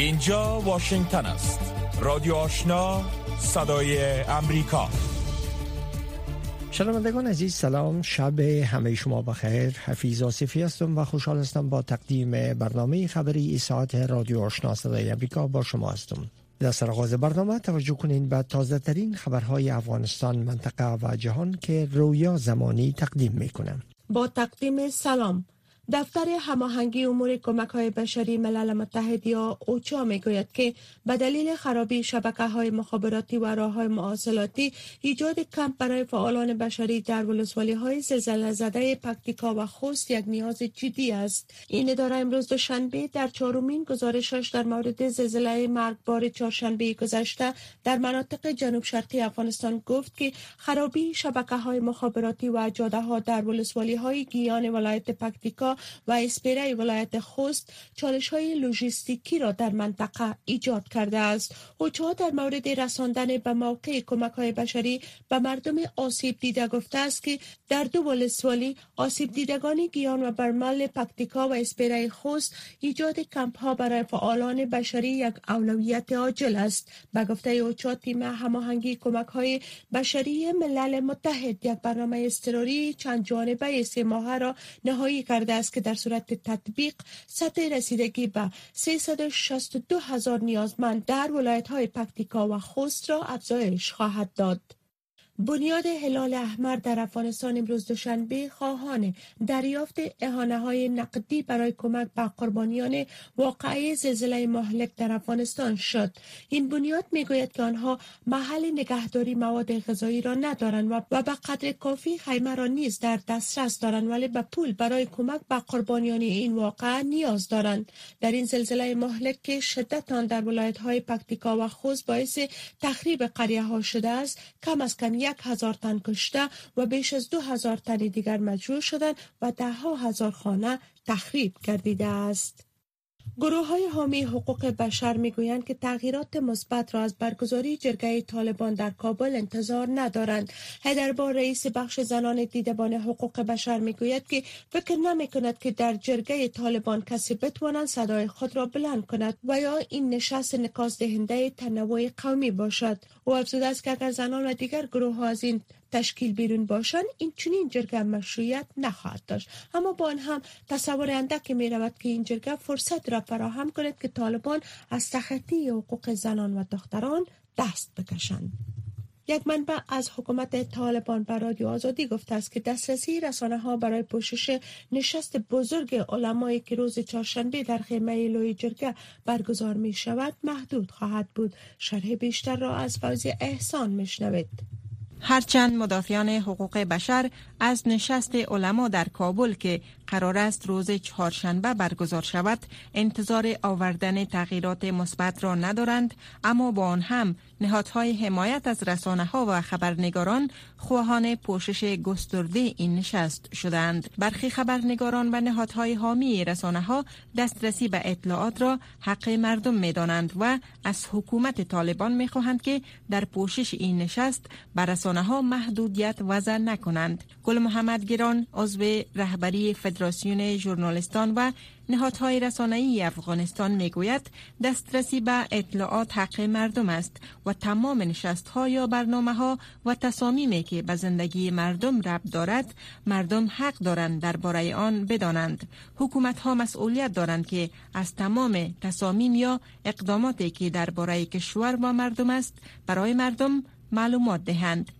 اینجا واشنگتن است. رادیو آشنا صدای امریکا. شنوندگان عزیز سلام. شب همه شما بخیر. حفیظ آصفی هستم و خوشحال هستم با تقدیم برنامه خبری ساعت رادیو آشنا صدای امریکا با شما هستم. در سرآغاز برنامه توجه کنید به تازه ترین خبرهای افغانستان منطقه و جهان که رویا زمانی تقدیم می با تقدیم سلام. دفتر هماهنگی امور کمک های بشری ملل متحد یا اوچا می گوید که به دلیل خرابی شبکه های مخابراتی و راه های مواصلاتی ایجاد کمپ برای فعالان بشری در ولسوالی های زلزله زده پکتیکا و خوست یک نیاز جدی است. این اداره امروز دوشنبه در چهارمین گزارشش در مورد زلزله مرگبار چهارشنبه گذشته در مناطق جنوب شرقی افغانستان گفت که خرابی شبکه های مخابراتی و جاده ها در ولسوالی های گیان ولایت پکتیکا و اسپیره ولایت خوست چالش های لوجستیکی را در منطقه ایجاد کرده است. اوچا در مورد رساندن به موقع کمک های بشری به مردم آسیب دیده گفته است که در دو ولسوالی آسیب دیدگان گیان و برمل پکتیکا و اسپیره خوست ایجاد کمپ ها برای فعالان بشری یک اولویت عاجل است. به گفته اوچا تیم هماهنگی کمک های بشری ملل متحد یک برنامه استراری چند جانبه سه ماهه را نهایی کرده است که در صورت تطبیق سطح رسیدگی به 362 هزار نیازمند در ولایت های پکتیکا و خوست را افزایش خواهد داد. بنیاد هلال احمر در افغانستان امروز دوشنبه خواهان دریافت اهانه های نقدی برای کمک به قربانیان واقعی زلزله مهلک در افغانستان شد. این بنیاد می‌گوید که آنها محل نگهداری مواد غذایی را ندارند و به قدر کافی خیمه را نیز در دسترس دارند ولی به پول برای کمک به قربانیان این واقعه نیاز دارند. در این زلزله مهلک که شدت آن در ولایت های پکتیکا و خوز باعث تخریب قریه ها شده است کم از کم یک هزار تن کشته و بیش از دو هزار تن دیگر مجروح شدند و ده ها هزار خانه تخریب گردیده است. گروه های حامی حقوق بشر می گویند که تغییرات مثبت را از برگزاری جرگه طالبان در کابل انتظار ندارند. هیدربار رئیس بخش زنان دیدبان حقوق بشر می گوید که فکر نمی کند که در جرگه طالبان کسی بتواند صدای خود را بلند کند و یا این نشست نکاس دهنده تنوع قومی باشد. او افزوده است که اگر زنان و دیگر گروه ها از این تشکیل بیرون باشند این چنین جرگه مشروعیت نخواهد داشت. اما با آن هم تصور اندک می رود که این جرگه فرصت را فراهم کند که طالبان از تخطی حقوق زنان و دختران دست بکشند. یک منبع از حکومت طالبان بر رادیو آزادی گفته است که دسترسی رسانه ها برای پوشش نشست بزرگ علمایی که روز چهارشنبه در خیمه لوی جرگه برگزار می شود محدود خواهد بود. شرح بیشتر را از فوزی احسان میشنوید. هرچند مدافعان حقوق بشر از نشست علما در کابل که قرار است روز چهارشنبه برگزار شود انتظار آوردن تغییرات مثبت را ندارند اما با آن هم نهادهای حمایت از رسانه ها و خبرنگاران خواهان پوشش گسترده این نشست شدند برخی خبرنگاران و نهادهای حامی رسانه ها دسترسی به اطلاعات را حق مردم می دانند و از حکومت طالبان می خواهند که در پوشش این نشست بر رسانه ها محدودیت وضع نکنند. گل محمد گران عضو رهبری فدراسیون ژورنالیستان و نهادهای رسانه‌ای افغانستان می‌گوید دسترسی به اطلاعات حق مردم است و تمام نشست ها یا برنامه ها و تصامیمی که به زندگی مردم ربط دارد مردم حق دارند درباره آن بدانند. حکومت ها مسئولیت دارند که از تمام تصامیم یا اقداماتی که درباره کشور و مردم است برای مردم معلومات دهند.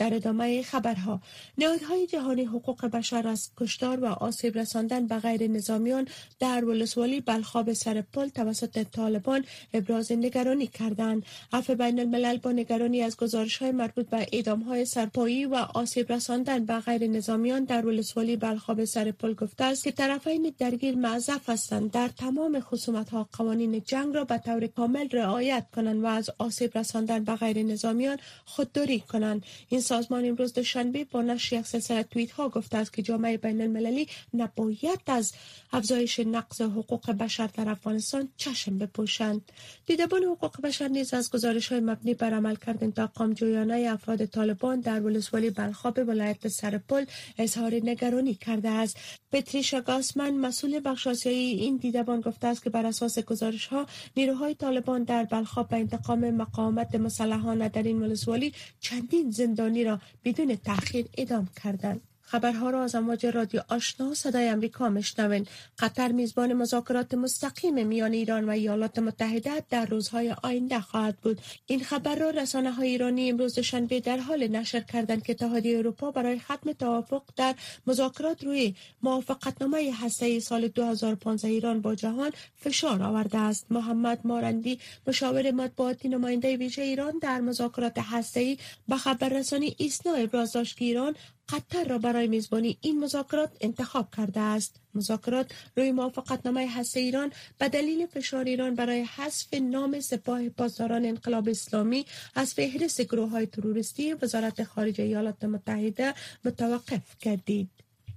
در ادامه خبرها نهادهای جهانی حقوق بشر از کشتار و آسیب رساندن به غیر نظامیان در ولسوالی بلخاب سرپل توسط طالبان ابراز نگرانی کردند. عفو بین الملل با نگرانی از گزارش های مربوط به اعدام های سرپایی و آسیب رساندن به غیر نظامیان در ولسوالی بلخاب سرپل گفته است که طرفین درگیر معذف هستند. در تمام خصومت ها قوانین جنگ را به طور کامل رعایت کنند و از آسیب رساندن به غیر نظامیان خودداری کنند. این سازمان امروز دوشنبه با نشر یک سلسله توییت ها گفته است که جامعه بین المللی نباید از افزایش نقض حقوق بشر در افغانستان چشم بپوشند. دیدبان حقوق بشر نیز از گزارش های مبنی بر عملکرد انتقام جویانه افراد طالبان در ولسوالی بلخاب ولایت سرپل اظهار نگرانی کرده است. پتریشا گاسمن مسئول بخش این دیدبان گفته است که بر اساس گزارش ها نیروهای طالبان در بلخاب به انتقام مقاومت مسلحانه در این ولسوالی چندین زندانی را بدون تأخیر اعدام کردند. خبرها را از امواج رادیو آشنا صدای امریکا مشنوین قطر میزبان مذاکرات مستقیم میان ایران و ایالات متحده در روزهای آینده خواهد بود. این خبر را رسانه های ایرانی امروز دوشنبه در حال نشر کردند که اتحادیه اروپا برای ختم توافق در مذاکرات روی موافقتنامه هسته سال 2015 ایران با جهان فشار آورده است. محمد مارندی مشاور مطبوعاتی نماینده ویژه ایران در مذاکرات هسته‌ای به خبررسانی ایسنا ابراز داشت که ایران قطر را برای میزبانی این مذاکرات انتخاب کرده است. مذاکرات روی موافقتنامه هسته ایران به دلیل فشار ایران برای حذف نام سپاه پاسداران انقلاب اسلامی از فهرست گروه های تروریستی وزارت خارجه ایالات متحده متوقف کردید.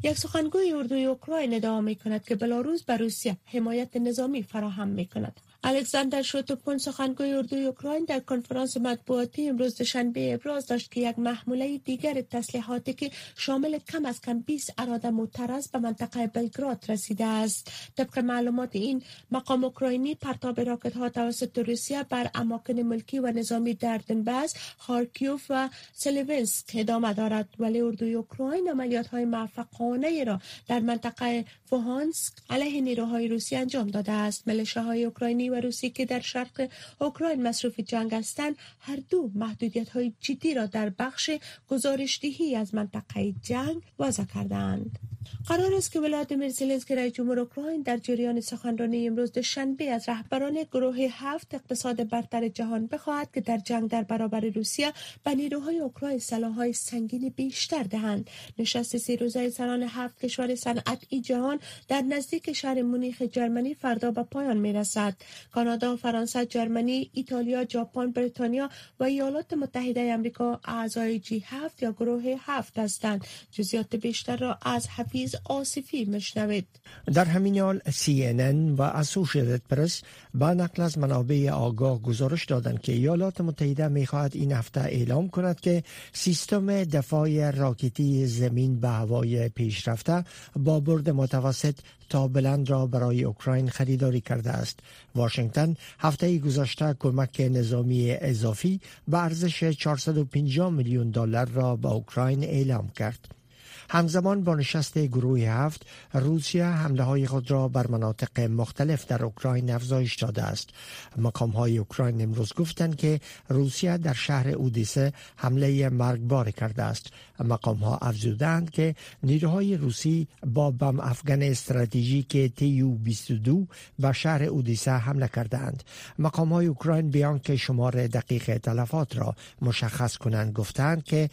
یک سخنگوی اردوی اوکراین ادعا می کند که بلاروس به روسیه حمایت نظامی فراهم می کند الکساندر شوتوپون سخنگوی اردوی اوکراین در کنفرانس مطبوعاتی امروز دوشنبه ابراز داشت که یک محموله دیگر تسلیحاتی که شامل کم از کم 20 اراده موترس به منطقه بلگراد رسیده است. طبق معلومات این مقام اوکراینی پرتاب راکت ها توسط روسیه بر اماکن ملکی و نظامی در دنباس خارکیوف و سلیونسک ادامه دارد. ولی اردوی اوکراین عملیات های موفقانه را در منطقه فوهانسک علیه نیروهای روسی انجام داده است. های اوکراینی و روسی که در شرق اوکراین مصروف جنگ هستند هر دو محدودیت های جدی را در بخش گزارشدهی از منطقه جنگ وضع کردند. قرار است که ولادیمیر زلنسکی رئیس جمهور اوکراین در جریان سخنرانی امروز دوشنبه از رهبران گروه هفت اقتصاد برتر جهان بخواهد که در جنگ در برابر روسیه به نیروهای اوکراین سلاحهای سنگین بیشتر دهند. نشست سی روزه سران هفت کشور صنعتی جهان در نزدیک شهر مونیخ جرمنی فردا به پایان می رسد کانادا فرانسه جرمنی ایتالیا ژاپن بریتانیا و ایالات متحده آمریکا اعضای جی هفت یا گروه هفت هستند. جزئیات بیشتر را از حفیظ آصفی مشنوید در همین حال CNN و اسوشیتد پرس با نقل از منابع آگاه گزارش دادند که ایالات متحده می‌خواهد این هفته اعلام کند که سیستم دفاع راکتی زمین به هوای پیشرفته با برد متوسط تا بلند را برای اوکراین خریداری کرده است. واشنگتن هفته گذشته کمک نظامی اضافی به ارزش 450 میلیون دلار را به اوکراین اعلام کرد. همزمان با نشست گروه هفت روسیه حمله های خود را بر مناطق مختلف در اوکراین افزایش داده است. مقام های اوکراین امروز گفتند که روسیه در شهر اودیسه حمله مرگبار کرده است. مقام ها افزودند که نیروهای روسی با بم افغان استراتژیک تیو 22 به شهر اودیسه حمله کردند مقام های اوکراین بیان که شمار دقیق تلفات را مشخص کنند گفتند که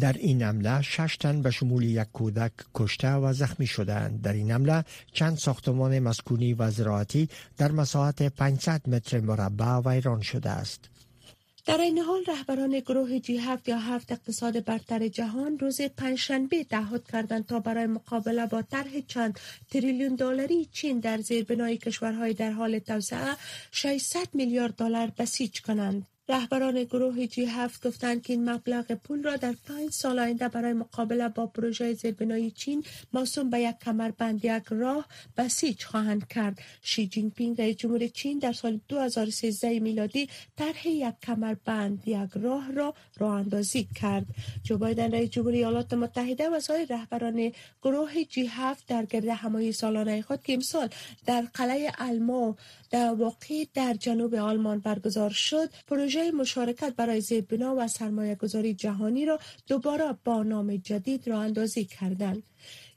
در این حمله شش تن به شمول یک کودک کشته و زخمی شدند در این حمله چند ساختمان مسکونی و زراعتی در مساحت 500 متر مربع ویران شده است. در این حال رهبران گروه جی هفت یا هفت اقتصاد برتر جهان روز پنجشنبه تعهد کردند تا برای مقابله با طرح چند تریلیون دلاری چین در زیربنای کشورهای در حال توسعه 600 میلیارد دلار بسیج کنند. رهبران گروه جی هفت گفتند که این مبلغ پول را در پنج سال آینده برای مقابله با پروژه زیربنای چین موسوم به یک کمربند یک راه بسیج خواهند کرد. شی جین پینگ رئیس جمهور چین در سال 2013 میلادی طرح یک کمربند یک راه را راه اندازی کرد. جو بایدن رئیس جمهوری ایالات متحده و سایر رهبران گروه جی هفت در گرد همایی سالانه خود که امسال در قلعه المو در واقع در جنوب آلمان برگزار شد پروژه مشارکت برای زیربنا و سرمایه گذاری جهانی را دوباره با نام جدید را اندازی کردند.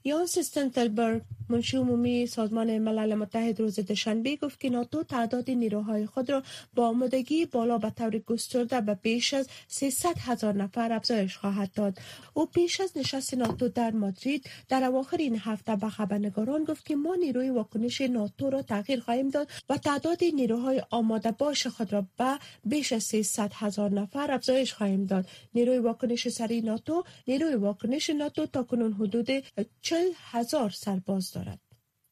یانس ستنتلبرگ منشی عمومی سازمان ملل متحد روز دوشنبه گفت که ناتو تعداد نیروهای خود را با آمادگی بالا به طور گسترده به بیش از 300 هزار نفر افزایش خواهد داد. او پیش از نشست ناتو در مادرید در اواخر این هفته به خبرنگاران گفت که ما نیروی واکنش ناتو را تغییر خواهیم داد و تعداد نیروهای آماده باش خود را به بیش از 300 هزار نفر افزایش خواهیم داد. نیروی واکنش سری ناتو نیروی واکنش ناتو تا کنون حدود 40 هزار سرباز دارد.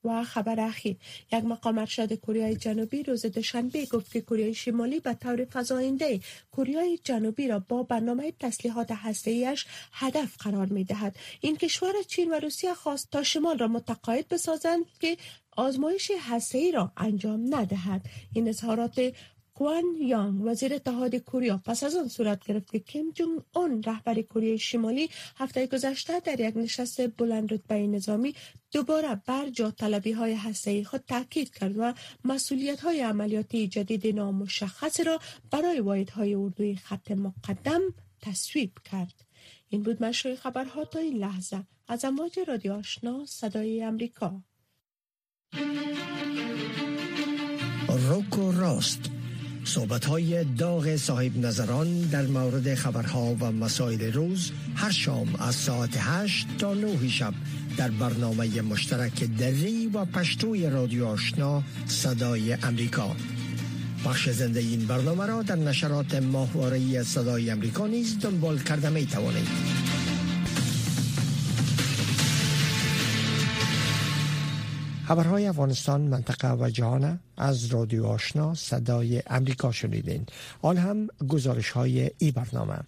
و خبر اخیر یک مقام ارشد کره جنوبی روز دوشنبه گفت که کره شمالی به طور فزاینده کره جنوبی را با برنامه تسلیحات هسته‌ایش هدف قرار می دهد این کشور چین و روسیه خواست تا شمال را متقاعد بسازند که آزمایش هسته‌ای را انجام ندهد. این اظهارات کوان یانگ وزیر اتحاد کره پس از آن صورت گرفت که کیم جونگ اون رهبر کره شمالی هفته گذشته در یک نشست بلند رتبه نظامی دوباره بر جا طلبی های هسته خود تاکید کرد و مسئولیت های عملیاتی جدید نامشخص را برای واحد های اردوی خط مقدم تصویب کرد. این بود مشروع خبرها تا این لحظه. از امواج رادیو آشنا صدای امریکا. روکو راست. صحبت های داغ صاحب نظران در مورد خبرها و مسائل روز هر شام از ساعت 8 تا 9 شب. در برنامه مشترک دری و پشتوی رادیو آشنا صدای امریکا. بخش زنده این برنامه را در نشرات ماهواره صدای امریکا نیز دنبال کرده می توانید خبرهای افغانستان منطقه و جهان از رادیو آشنا صدای امریکا شنیدین. آن هم گزارش های ای برنامه.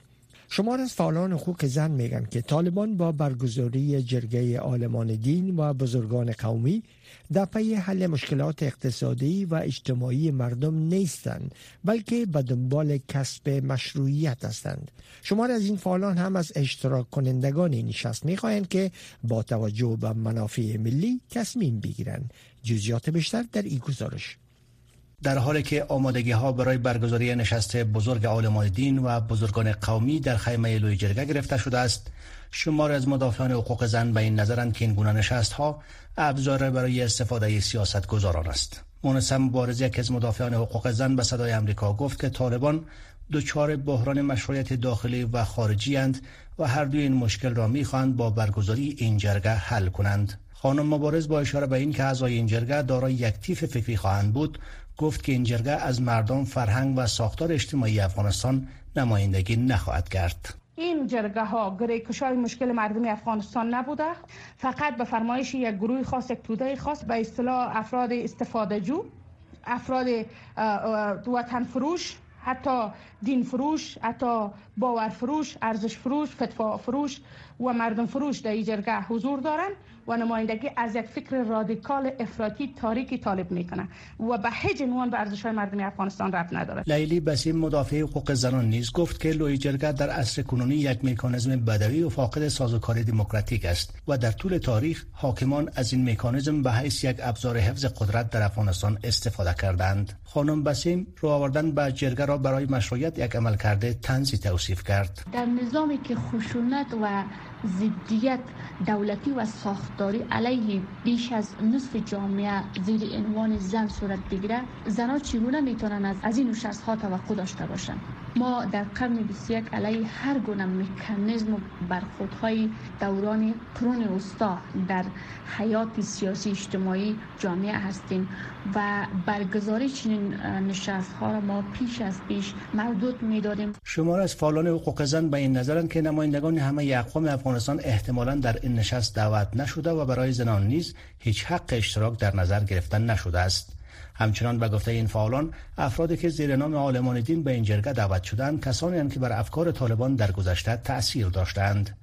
شمار از فعالان حقوق زن میگن که طالبان با برگزاری جرگه آلمان دین و بزرگان قومی در پی حل مشکلات اقتصادی و اجتماعی مردم نیستند بلکه به دنبال کسب مشروعیت هستند. شمار از این فعالان هم از اشتراک کنندگان نشست می‌خواهند که با توجه به منافع ملی تصمیم بگیرند. جزیات بیشتر در این گزارش. در حالی که آمادگی ها برای برگزاری نشست بزرگ عالمان دین و بزرگان قومی در خیمه لوی جرگه گرفته شده است شمار از مدافعان حقوق زن به این نظرند که این گونه نشست ها ابزار برای استفاده سیاست گذاران است. مونس مبارز یکی از مدافعان حقوق زن به صدای امریکا گفت که طالبان دچار بحران مشروعیت داخلی و خارجی اند و هر دوی این مشکل را می‌خواهند با برگزاری این جرگه حل کنند. خانم مبارز با اشاره به این که اعضای این جرگه دارای یک تیف فکری خواهند بود گفت که این جرگه از مردم فرهنگ و ساختار اجتماعی افغانستان نمایندگی نخواهد کرد. این جرگه ها گریکش های مشکل مردم افغانستان نبوده فقط به فرمایش یک گروه خاص یک توده خاص به اصطلاح افراد استفاده جو افراد وطن فروش حتی دین فروش حتی باور فروش ارزش فروش فتوا فروش و مردم فروش در این جرگه حضور دارند و نمایندگی از یک فکر رادیکال افراطی تاریکی طالب می‌کنه و به هیچ عنوان به ارزش های مردم افغانستان ربط نداره لیلی بسیم مدافع حقوق زنان نیز گفت که لوی جرگه در عصر کنونی یک مکانیزم بدوی و فاقد سازوکاری دموکراتیک است و در طول تاریخ حاکمان از این مکانیزم به حیث یک ابزار حفظ قدرت در افغانستان استفاده کردند. خانم بسیم رو آوردن به جرگه را برای مشروعیت یک عمل کرده تنزی توصیف کرد. در نظامی که خشونت و ضدیت دولتی و ساختاری علیه بیش از نصف جامعه زیر عنوان زن صورت بگیره زنها چگونه می‌تونن از این نشست ها توقع داشته باشند؟ ما در قرن 21 علیه هر گونه مکانیزم و برخوردهای دوران قرون وسطا در حیات سیاسی اجتماعی جامعه هستیم و برگزاری چنین نشست ها را ما پیش از پیش مردود می‌دادیم. شمار از فعالان حقوق زن به این نظرند که نمایندگان همه اقوام افغانستان احتمالا در این نشست دعوت نشده و برای زنان نیز هیچ حق اشتراک در نظر گرفتن نشده است. همچنان به گفته این فعالان افرادی که زیر نام عالمان دین به این جرگه دعوت شدند کسانی که بر افکار طالبان در گذشته تأثیر داشتند.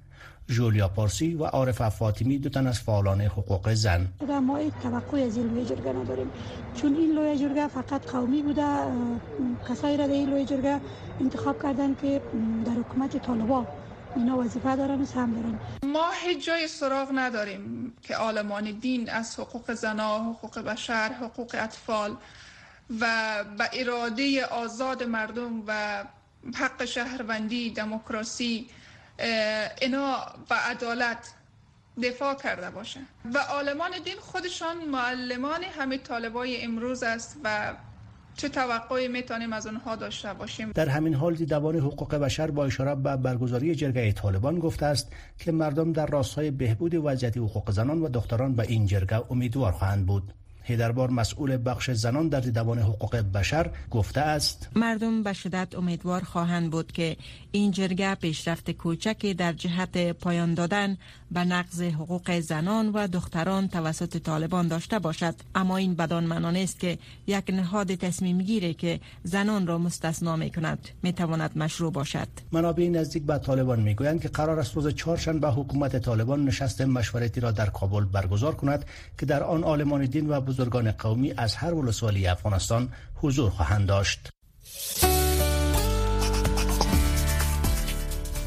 جولیا پارسی و عارف فاطمی دو تن از فعالان حقوق زن. ما توقع از این جرگه نداریم. چون این لوی جرگه فقط قومی بوده کسایی را در این لوی جرگه انتخاب کردن که در حکومت طالبان اینا وظیفه دارن و سهم دارن. ما هیچ جای سراغ نداریم که آلمان دین از حقوق زنا، حقوق بشر، حقوق اطفال و به اراده آزاد مردم و حق شهروندی، دموکراسی اینا و عدالت دفاع کرده باشه. و عالمان دین خودشان معلمان همه طالبای امروز است و چه توقعی می‌تونیم از اونها داشته باشیم؟ در همین حال دیدبان حقوق بشر با اشاره به برگزاری جرگه طالبان گفته است که مردم در راستای بهبود وضعیت حقوق زنان و دختران به این جرگه امیدوار خواهند بود. هیدربار مسئول بخش زنان در دیدبان حقوق بشر گفته است. مردم به شدت امیدوار خواهند بود که این جرگه پیشرفت کوچکی در جهت پایان دادن به نقض حقوق زنان و دختران توسط طالبان داشته باشد. اما این بدان است که یک نهاد تصمیم گیره که زنان را مستثنا می کند می تواند مشروع باشد. منابع نزدیک به طالبان می گویند که قرار است روز چهارشنبه حکومت طالبان نشست مشورتی را در کابل برگزار کند که در آن عالمان دین و بزرگان قومی از هر ولسوالی افغانستان حضور خواهند داشت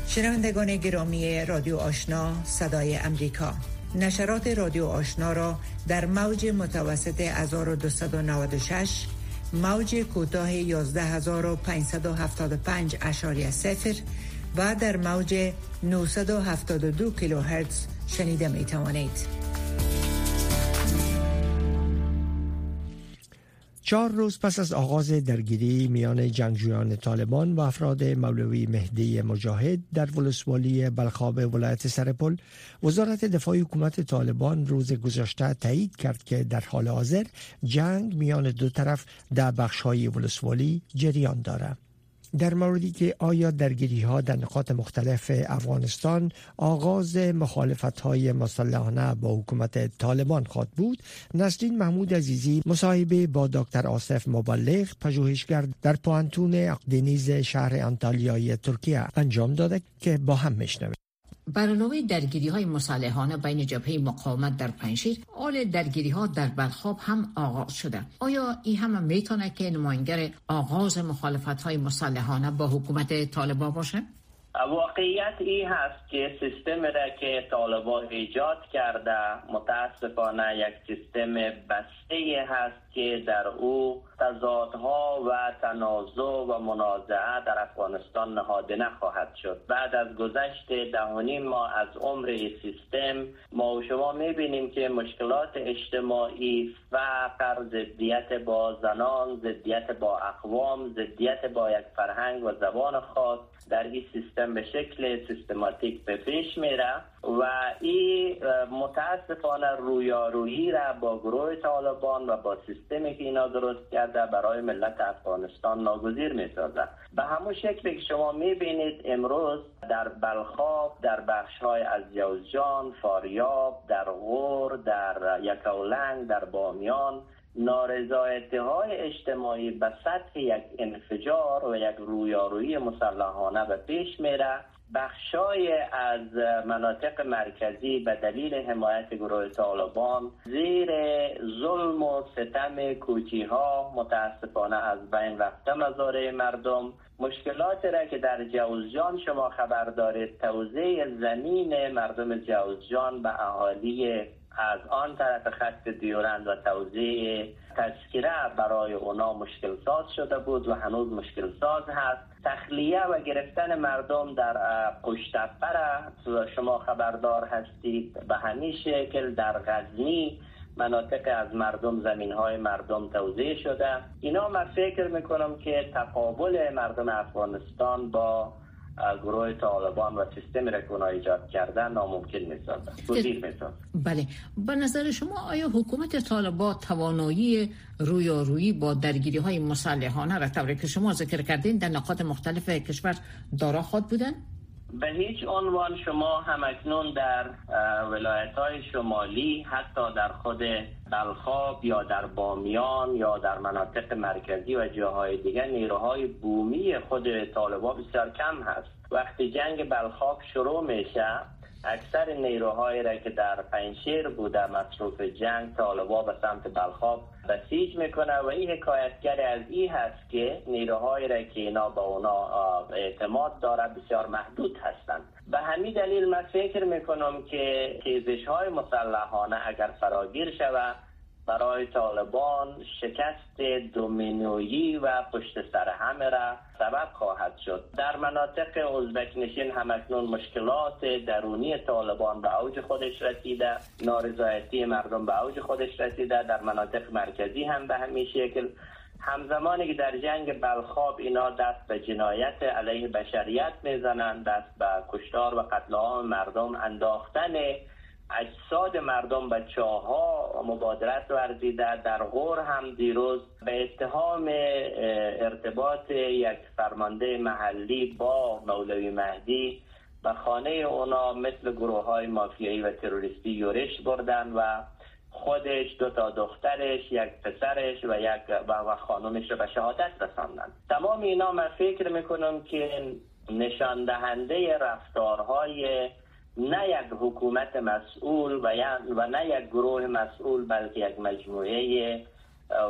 شنوندگان گرامی رادیو آشنا صدای امریکا نشرات رادیو آشنا را در موج متوسط 1296 موج کوتاه 11575 اشاری سفر و در موج 972 کیلوهرتز شنیده می توانید. چهار روز پس از آغاز درگیری میان جنگجویان طالبان و افراد مولوی مهدی مجاهد در ولسوالی بلخاب ولایت سرپل وزارت دفاع حکومت طالبان روز گذشته تایید کرد که در حال حاضر جنگ میان دو طرف در بخشهای ولسوالی جریان دارد. در موردی که آیا درگیری ها در نقاط مختلف افغانستان آغاز مخالفت های مسلحانه با حکومت طالبان خواد بود؟ نسرین محمود عزیزی مصاحبه با دکتر آصف مبلغ پژوهشگر در پوانتون اقدینیز شهر انتالیای ترکیه انجام داده که با هم میشنویم. بر علاوه درگیری های مسلحانه بین جبهه مقاومت در پنشیر آل درگیری ها در بلخاب هم آغاز شده آیا این هم می‌تونه که نماینگر آغاز مخالفت های مسلحانه با حکومت طالبان باشه؟ واقعیت این هست که سیستم را که طالبان ایجاد کرده متاسفانه یک سیستم بسته هست که در او تضادها و تنازع و منازعه در افغانستان نهاده نخواهد شد. بعد از گذشت دهانیم ما از عمر سیستم ما و شما می‌بینیم که مشکلات اجتماعی فقر ضدیت با زنان ضدیت با اقوام ضدیت با یک فرهنگ و زبان خاص در این سیستم به شکل سیستماتیک به پیش میره و این متاسفانه رویارویی را با گروه طالبان و با سیستمی که اینا درست کرده برای ملت افغانستان ناگزیر می سازه به همون شکلی که شما می بینید امروز در بلخاب در بخش های از جوزجان فاریاب در غور در یکاولنگ در بامیان نارضایتی های اجتماعی به سطح یک انفجار و یک رویارویی مسلحانه به پیش میره. بخشای از مناطق مرکزی به دلیل حمایت گروه طالبان زیر ظلم و ستم کوچی ها متاسفانه از بین رفته. مزاره مردم مشکلات را که در جوزجان شما خبر دارید توزیع زمین مردم جوزجان به اهالی از آن طرف خط دیورند و توزیع تذکره برای اونا مشکل ساز شده بود و هنوز مشکل ساز هست. تخلیه و گرفتن مردم در پشتپر شما خبردار هستید به همین شکل در غزنی مناطق از مردم زمین های مردم توضیح شده. اینا من فکر می‌کنم که تقابل مردم افغانستان با گروه طالبان و سیستم را ایجاد کردن ناممکن می‌سازد بله. به نظر شما آیا حکومت طالبان توانایی رویارویی با درگیری های مسلحانه را طوری که شما ذکر کردین در نقاط مختلف کشور دارا خود بودن؟ به هیچ عنوان شما همکنون در ولایت های شمالی حتی در خود بلخاب یا در بامیان یا در مناطق مرکزی و جاهای دیگر نیروهای بومی خود طالبان بسیار کم هست. وقتی جنگ بلخاب شروع میشه اکثر نیروهایی را که در پنشیر بوده مصروف جنگ طالبا به سمت بلخاب بسیج می‌کنه و این حکایتگر از این هست که نیروهایی را که اینا به اونا اعتماد داره بسیار محدود هستند. به همین دلیل من فکر می‌کنم که تیزش های مسلحانه اگر فراگیر شود برای طالبان شکست دومینویی و پشت سر همه را سبب خواهد شد. در مناطق ازبک نشین همکنون مشکلات درونی طالبان به اوج خودش رسیده. نارضایتی مردم به اوج خودش رسیده. در مناطق مرکزی هم به همین شکل. همزمانی که در جنگ بلخاب اینا دست به جنایت علیه بشریت می‌زنند دست به کشتار و قتل عام مردم انداختن اجساد مردم به چاها مبادرت ورزیده در غور هم دیروز به اتهام ارتباط یک فرمانده محلی با مولوی مهدی به خانه اونا مثل گروه های مافیایی و تروریستی یورش بردن و خودش دو تا دخترش یک پسرش و یک و خانمش رو به شهادت رساندن. تمام اینا من فکر می‌کنم که نشان دهنده رفتارهای نه یک حکومت مسئول و, و نه یک گروه مسئول بلکه یک مجموعه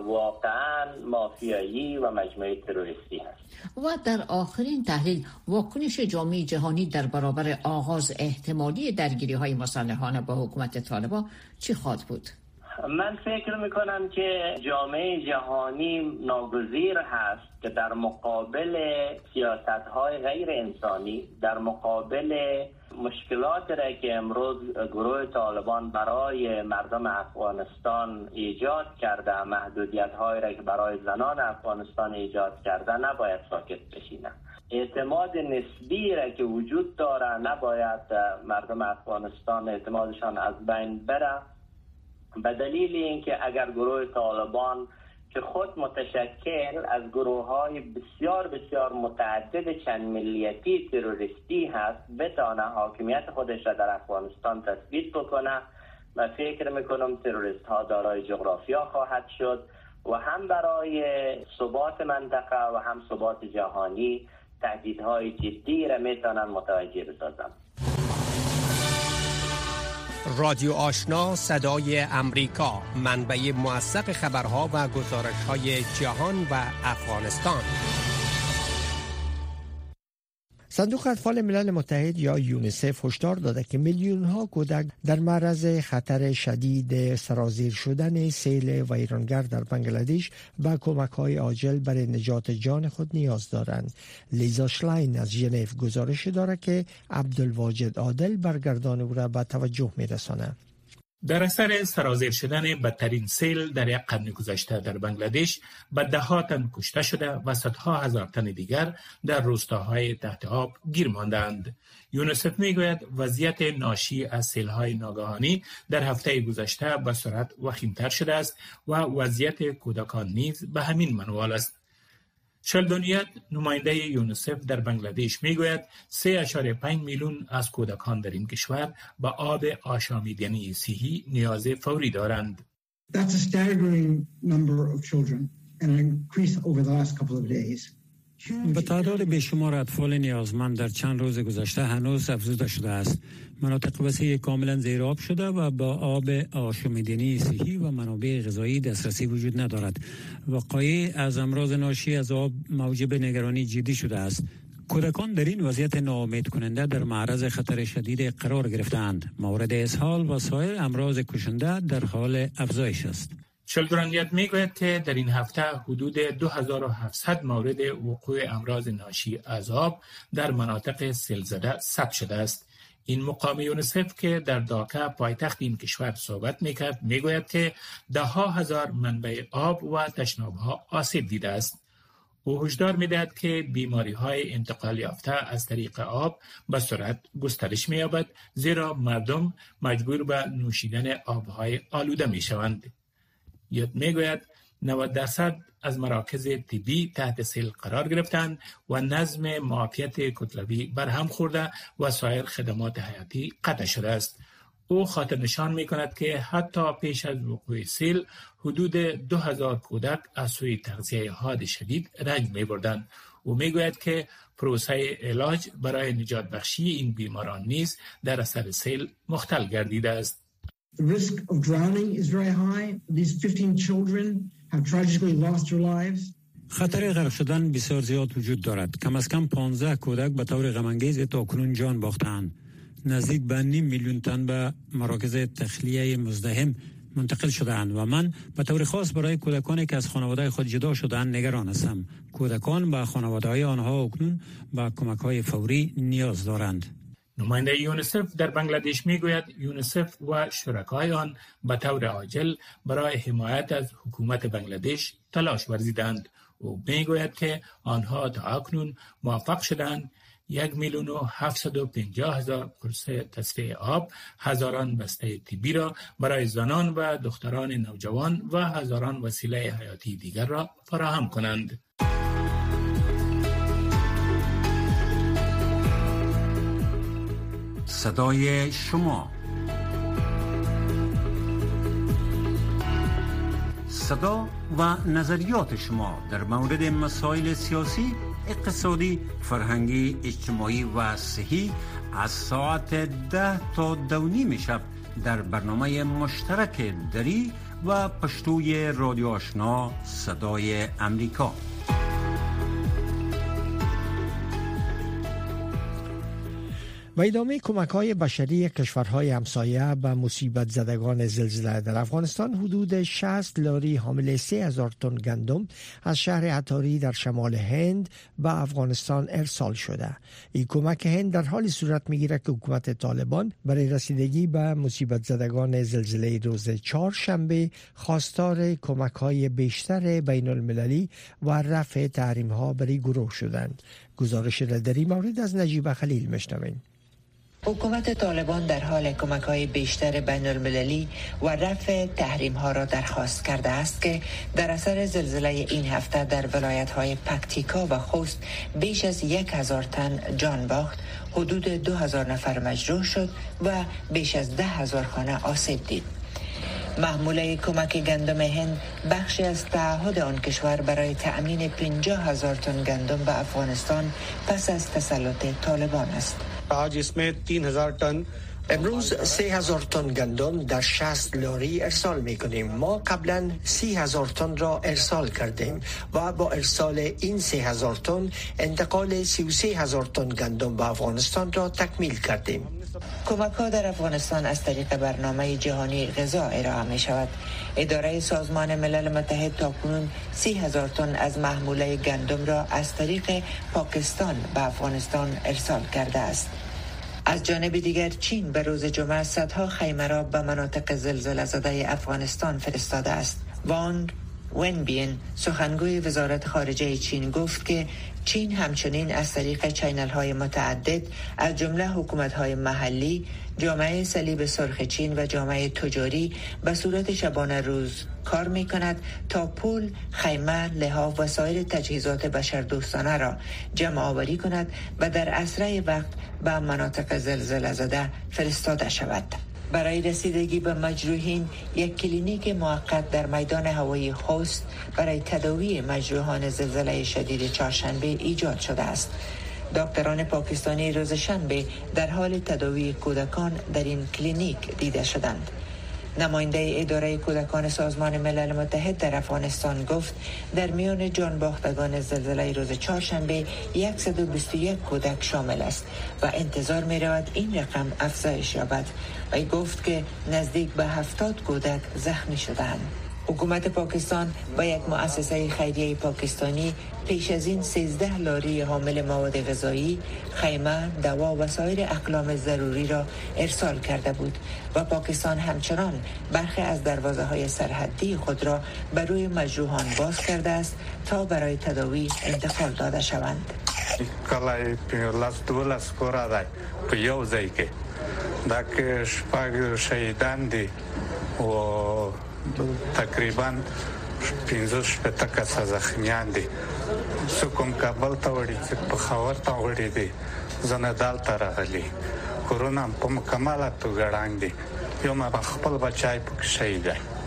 واقعا مافیایی و مجموعه تروریستی هست و در آخرین تحلیل واکنش جامعه جهانی در برابر آغاز احتمالی درگیری های مسلحانه با حکومت طالبا چی خواهد بود؟ من فکر می‌کنم که جامعه جهانی ناگزیر هست که در مقابل سیاست های غیر انسانی در مقابل مشکلات را که امروز گروه طالبان برای مردم افغانستان ایجاد کرده. محدودیت های را که برای زنان افغانستان ایجاد کرده نباید ساکت بشینه. اعتماد نسبی را که وجود داره نباید مردم افغانستان اعتمادشان از بین بره. به دلیل اینکه اگر گروه طالبان که خود متشکل از گروه های بسیار بسیار متعدد چند ملیتی تروریستی هست بتانه حاکمیت خودش را در افغانستان تثبیت بکنه و فکر می‌کنم تروریست ها دارای جغرافیا خواهد شد و هم برای ثبات منطقه و هم ثبات جهانی تهدیدهای جدی را می‌تونن متوجه بسازن رادیو آشنا صدای امریکا منبع موثق خبرها و گزارش های جهان و افغانستان. صندوق اطفال ملل متحد یا یونیسف هشدار داده که میلیون ها کودک در معرض خطر شدید سرازیر شدن سیل ویرانگر در بنگلادش به کمک های عاجل برای نجات جان خود نیاز دارند. لیزا شلاین از ژنو گزارش دارد که عبدالواجد عادل برگردان او را به توجه میرساند. در اثر سرازیر شدن بدترین سیل در یک قرن گذشته در بنگلادش به ده ها تن کشته شده و صدها هزار تن دیگر در روستاهای تحت آب گیر ماندند. یونسف می‌گوید وضعیت ناشی از سیل های ناگهانی در هفته گذشته به سرعت وخیمتر شده است و وضعیت کودکان نیز به همین منوال است. شلدونیت نماینده یونسف در بنگلادش می‌گوید 3.5 میلیون از کودکان در این کشور به آب آشامیدنی صحی نیاز فوری دارند. That's a staggering number of children and an increase over the last couple of days. به تعداد بیشمار اطفال نیازمند در چند روز گذشته هنوز افزوده شده است. مناطق وسیع کاملا زیر آب شده و با آب آشامیدنی صحی و منابع غذایی دسترسی وجود ندارد. وقایع از امراض ناشی از آب موجب نگرانی جدی شده است. کودکان در این وضعیت ناامید کننده در معرض خطر شدید قرار گرفتند. مورد اسهال و سایر امراض کشنده در حال افزایش است. شلدرانیت می‌گوید که در این هفته حدود 2700 مورد وقوع امراض ناشی از آب در مناطق سلزده ثبت شده است. این مقام یونسف که در داکا پایتخت این کشور صحبت می‌کرد می‌گوید که ده ها هزار منبع آب و تشناب ها آسیب دیده است. او هشدار می‌دهد که بیماری های انتقال یافته از طریق آب به سرعت گسترش مییابد زیرا مردم مجبور به نوشیدن آبهای آلوده می‌شوند. یاد می‌گوید 90 درصد از مراکز طبی تحت سیل قرار گرفتند و نظم معافیت کتلوی برهم خورده و سایر خدمات حیاتی قطع شده است. او خاطر نشان می کند که حتی پیش از وقوع سیل حدود 2000 کودک از سوی تغذیه حاد شدید رنج می بردند. او می گوید که پروسه علاج برای نجات بخشی این بیماران نیز در اثر سیل مختل گردیده است. The risk of drowning is very high. These 15 children have tragically lost their lives. خطر غرق شدن بسیار زیاد وجود دارد. کم از کم 15 کودک به طور غمانگیز تا کنون جان باختند. نزدیک به نیم میلیون تن به مراکز تخلیه مزدهم منتقل شدهاند و من به طور خاص برای کودکانی که از خانواده خود جدا شدهاند نگران هستم کودکان به خانواده های آنها اکنون به کمک های فوری نیاز دارند نماینده یونیسف در بنگلادش می‌گوید یونیسف و شرکای آن به طور عاجل برای حمایت از حکومت بنگلادش تلاش ورزیدند او می‌گوید که آنها تا اکنون موفق شدند یک میلیون و هفتصد و پنجاه هزار قرص تصفیه آب هزاران بسته طبی را برای زنان و دختران نوجوان و هزاران وسیله حیاتی دیگر را فراهم کنند. صدای شما. صدا و نظریات شما در مورد مسائل سیاسی اقتصادی فرهنگی اجتماعی و صحی از ساعت ده تا دو شب در برنامه مشترک دری و پشتوی رادیو آشنا صدای امریکا. و ادامه کمک های بشری کشورهای همسایه به مصیبت زدگان زلزله در افغانستان حدود 60 لاری حامل 3000 تن گندم از شهر عطاری در شمال هند به افغانستان ارسال شده. این کمک هند در حال صورت می‌گیره که حکومت طالبان برای رسیدگی به مصیبت زدگان زلزله روز چهار شنبه خواستار کمک های بیشتر بین المللی و رفع تحریم ها برای گروه شدند. گزارش را در این مورد از نجیب خلیل مشنویم حکومت طالبان در حال کمک های بیشتر بین المللی و رفع تحریم ها را درخواست کرده است که در اثر زلزله این هفته در ولایت های پکتیکا و خوست بیش از یک هزار تن جان باخت حدود دو هزار نفر مجروح شد و بیش از ده هزار خانه آسیب دید محموله کمک گندم هند بخشی از تعهد آن کشور برای تأمین 50 هزار تن گندم به افغانستان پس از تسلط طالبان است. از تین 3000 ٹن امروز سه هزار تن گندم در 60 لاری ارسال می کنیم ما قبلا سی هزار تن را ارسال کردیم و با ارسال این سه هزار تن انتقال سی و سی هزار تن گندم به افغانستان را تکمیل کردیم. کمک ها در افغانستان از طریق برنامه جهانی غذا ارائه می شود اداره سازمان ملل متحد تا کنون سی هزار تن از محموله گندم را از طریق پاکستان به افغانستان ارسال کرده است. از جانب دیگر چین به روز جمعه صدها خیمه را به مناطق زلزله زده افغانستان فرستاده است. وانگ بین سخنگوی وزارت خارجه چین گفت که چین همچنین از طریق چینل های متعدد از جمله حکومت های محلی جامعه صلیب سرخ چین و جامعه تجاری به صورت شبانه روز کار می کند تا پول، خیمه، لحاف و سایر تجهیزات بشردوستانه را جمع آوری کند و در اسرع وقت به مناطق زلزله زده فرستاده شود. برای رسیدگی به مجروحین یک کلینیک موقت در میدان هوایی خوست برای تداوی مجروحان زلزله شدید چهارشنبه ایجاد شده است. دکتران پاکستانی روز شنبه در حال تداوی کودکان در این کلینیک دیده شدند. نماینده اداره کودکان سازمان ملل متحد در افغانستان گفت در میان جان باختگان زلزله روز چهارشنبه 121 کودک شامل است و انتظار می رود این رقم افزایش یابد. و گفت که نزدیک به هفتاد کودک زخمی شدند. حکومت پاکستان با یک مؤسسه خیریه پاکستانی پیش از این 13 لاری حامل مواد غذایی، خیمه، دوا و سایر اقلام ضروری را ارسال کرده بود و پاکستان همچنان برخی از دروازه های سرحدی خود را روی مجروحان باز کرده است تا برای تداوی انتقال داده شوند. و تقریبا 15 شپږ کسه زخمیان دي څوک کابل ته وړي چې په خاور ته وړي دي زنه دالته راغلي کرونا په مکمله توګه وړاندې یو ما خپل بچای په شهید دی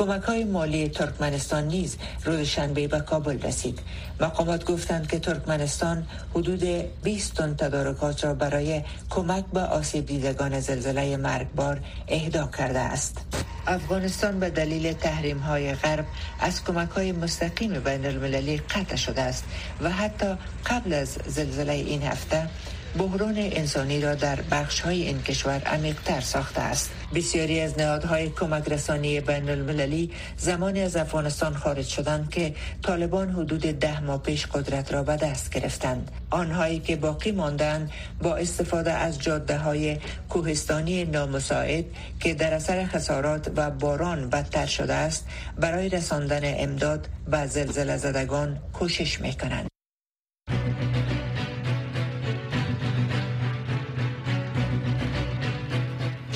کمک های مالی ترکمنستان نیز روز شنبه به کابل رسید. مقامات گفتند که ترکمنستان حدود 20 تن تدارکات را برای کمک به آسیب دیدگان زلزله مرگبار اهدا کرده است. افغانستان به دلیل تحریم های غرب از کمک های مستقیم بین المللی قطع شده است و حتی قبل از زلزله این هفته بحران انسانی را در بخش های این کشور عمیقتر ساخته است بسیاری از نهادهای کمک رسانی بین المللی زمانی از افغانستان خارج شدند که طالبان حدود ده ماه پیش قدرت را به دست گرفتند آنهایی که باقی ماندند با استفاده از جاده های کوهستانی نامساعد که در اثر خسارات و باران بدتر شده است برای رساندن امداد به زلزله زدگان کوشش می کنند.